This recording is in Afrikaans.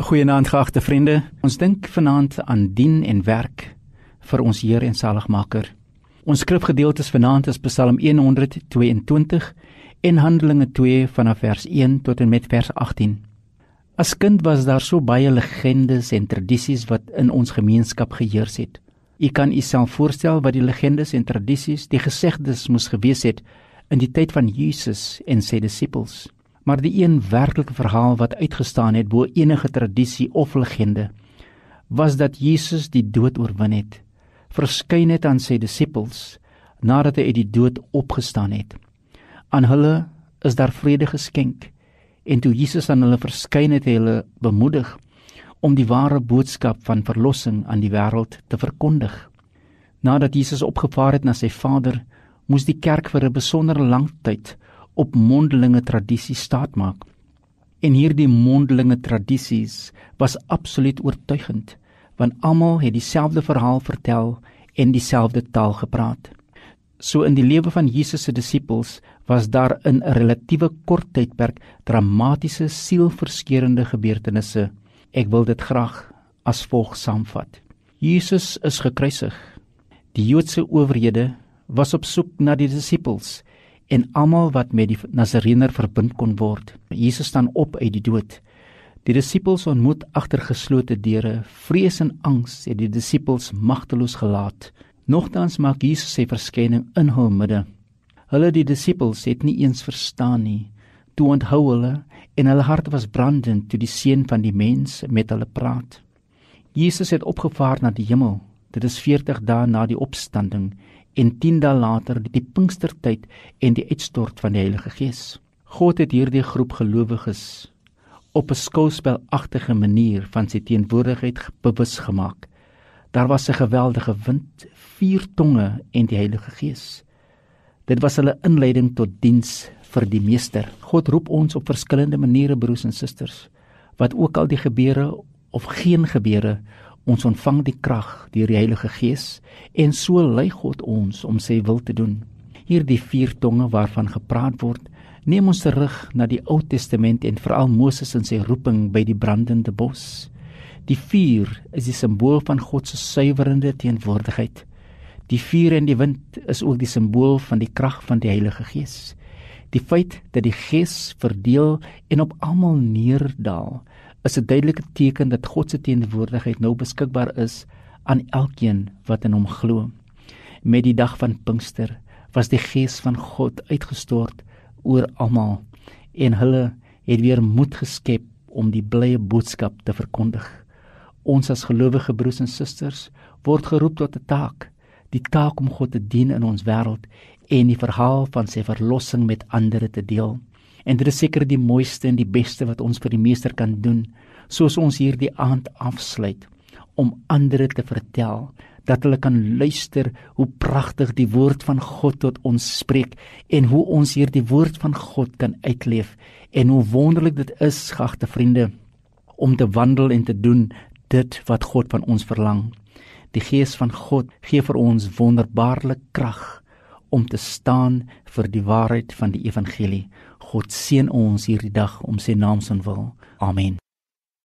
Goeienaand geagte vriende. Ons dink vanaand aan dien en werk vir ons Here en Saligmaker. Ons skrifgedeeltes vanaand is Psalm 122 en Handelinge 2 vanaf vers 1 tot en met vers 18. As kind was daar so baie legendes en tradisies wat in ons gemeenskap geheers het. U kan u self voorstel wat die legendes en tradisies, die gesegdes moes gewees het in die tyd van Jesus en sy disippels maar die een werklike verhaal wat uitgestaan het bo enige tradisie of legende was dat Jesus die dood oorwin het verskyn het aan sy disippels nadat hy uit die dood opgestaan het. Aan hulle is daar vrede geskenk en toe Jesus aan hulle verskyn het hy hulle bemoedig om die ware boodskap van verlossing aan die wêreld te verkondig. Nadat Jesus opgevaar het na sy Vader moes die kerk vir 'n besondere lang tyd op mondelinge tradisies staatmaak. En hierdie mondelinge tradisies was absoluut oortuigend, want almal het dieselfde verhaal vertel en dieselfde taal gepraat. So in die lewe van Jesus se disippels was daar in 'n relatiewe kort tydperk dramatiese sielverskeurende gebeurtenisse. Ek wil dit graag as volg saamvat. Jesus is gekruisig. Die Joodse owerhede was op soek na die disippels en almal wat met die Nasareener verbind kon word. Jesus staan op uit die dood. Die disippels ontmoet agter geslote deure. Vrees en angs het die disippels magteloos gelaat. Nogtans maak Jesus sy verskyning in hul midde. Hulle die disippels het nie eens verstaan nie. Toe onthou hulle en hulle harte was brandend toe die seun van die mens met hulle praat. Jesus het opgevaar na die hemel. Dit is 40 dae na die opstanding en 10 dae later die Pinkstertyd en die uitstort van die Heilige Gees. God het hierdie groep gelowiges op 'n skouspelagtige manier van sy teenwoordigheid bewus gemaak. Daar was 'n geweldige wind, vier tonge en die Heilige Gees. Dit was hulle inleiding tot diens vir die Meester. God roep ons op verskillende maniere broers en susters. Wat ook al die gebeure of geen gebeure ons ontvang die krag deur die Heilige Gees en so lei God ons om sy wil te doen. Hierdie vier tonge waarvan gepraat word, neem ons terug na die Ou Testament en veral Moses en sy roeping by die brandende bos. Die vuur is die simbool van God se suiwerende teenwoordigheid. Die vuur en die wind is ook die simbool van die krag van die Heilige Gees. Die feit dat die Gees verdeel en op almal neerdal, is 'n duidelike teken dat God se teenwoordigheid nou beskikbaar is aan elkeen wat in hom glo. Met die dag van Pinkster was die Gees van God uitgestort oor almal en hulle het weer moed geskep om die blye boodskap te verkondig. Ons as gelowige broers en susters word geroep tot 'n taak, die taak om God te dien in ons wêreld en die verhaal van sy verlossing met ander te deel. En dit is seker die mooiste en die beste wat ons vir die meester kan doen, soos ons hierdie aand afsluit om ander te vertel dat hulle kan luister hoe pragtig die woord van God tot ons spreek en hoe ons hierdie woord van God kan uitleef en hoe wonderlik dit is, gagte vriende, om te wandel en te doen dit wat God van ons verlang. Die Gees van God gee vir ons wonderbaarlike krag om te staan vir die waarheid van die evangelie. God seën ons hierdie dag om sy naam se wil. Amen.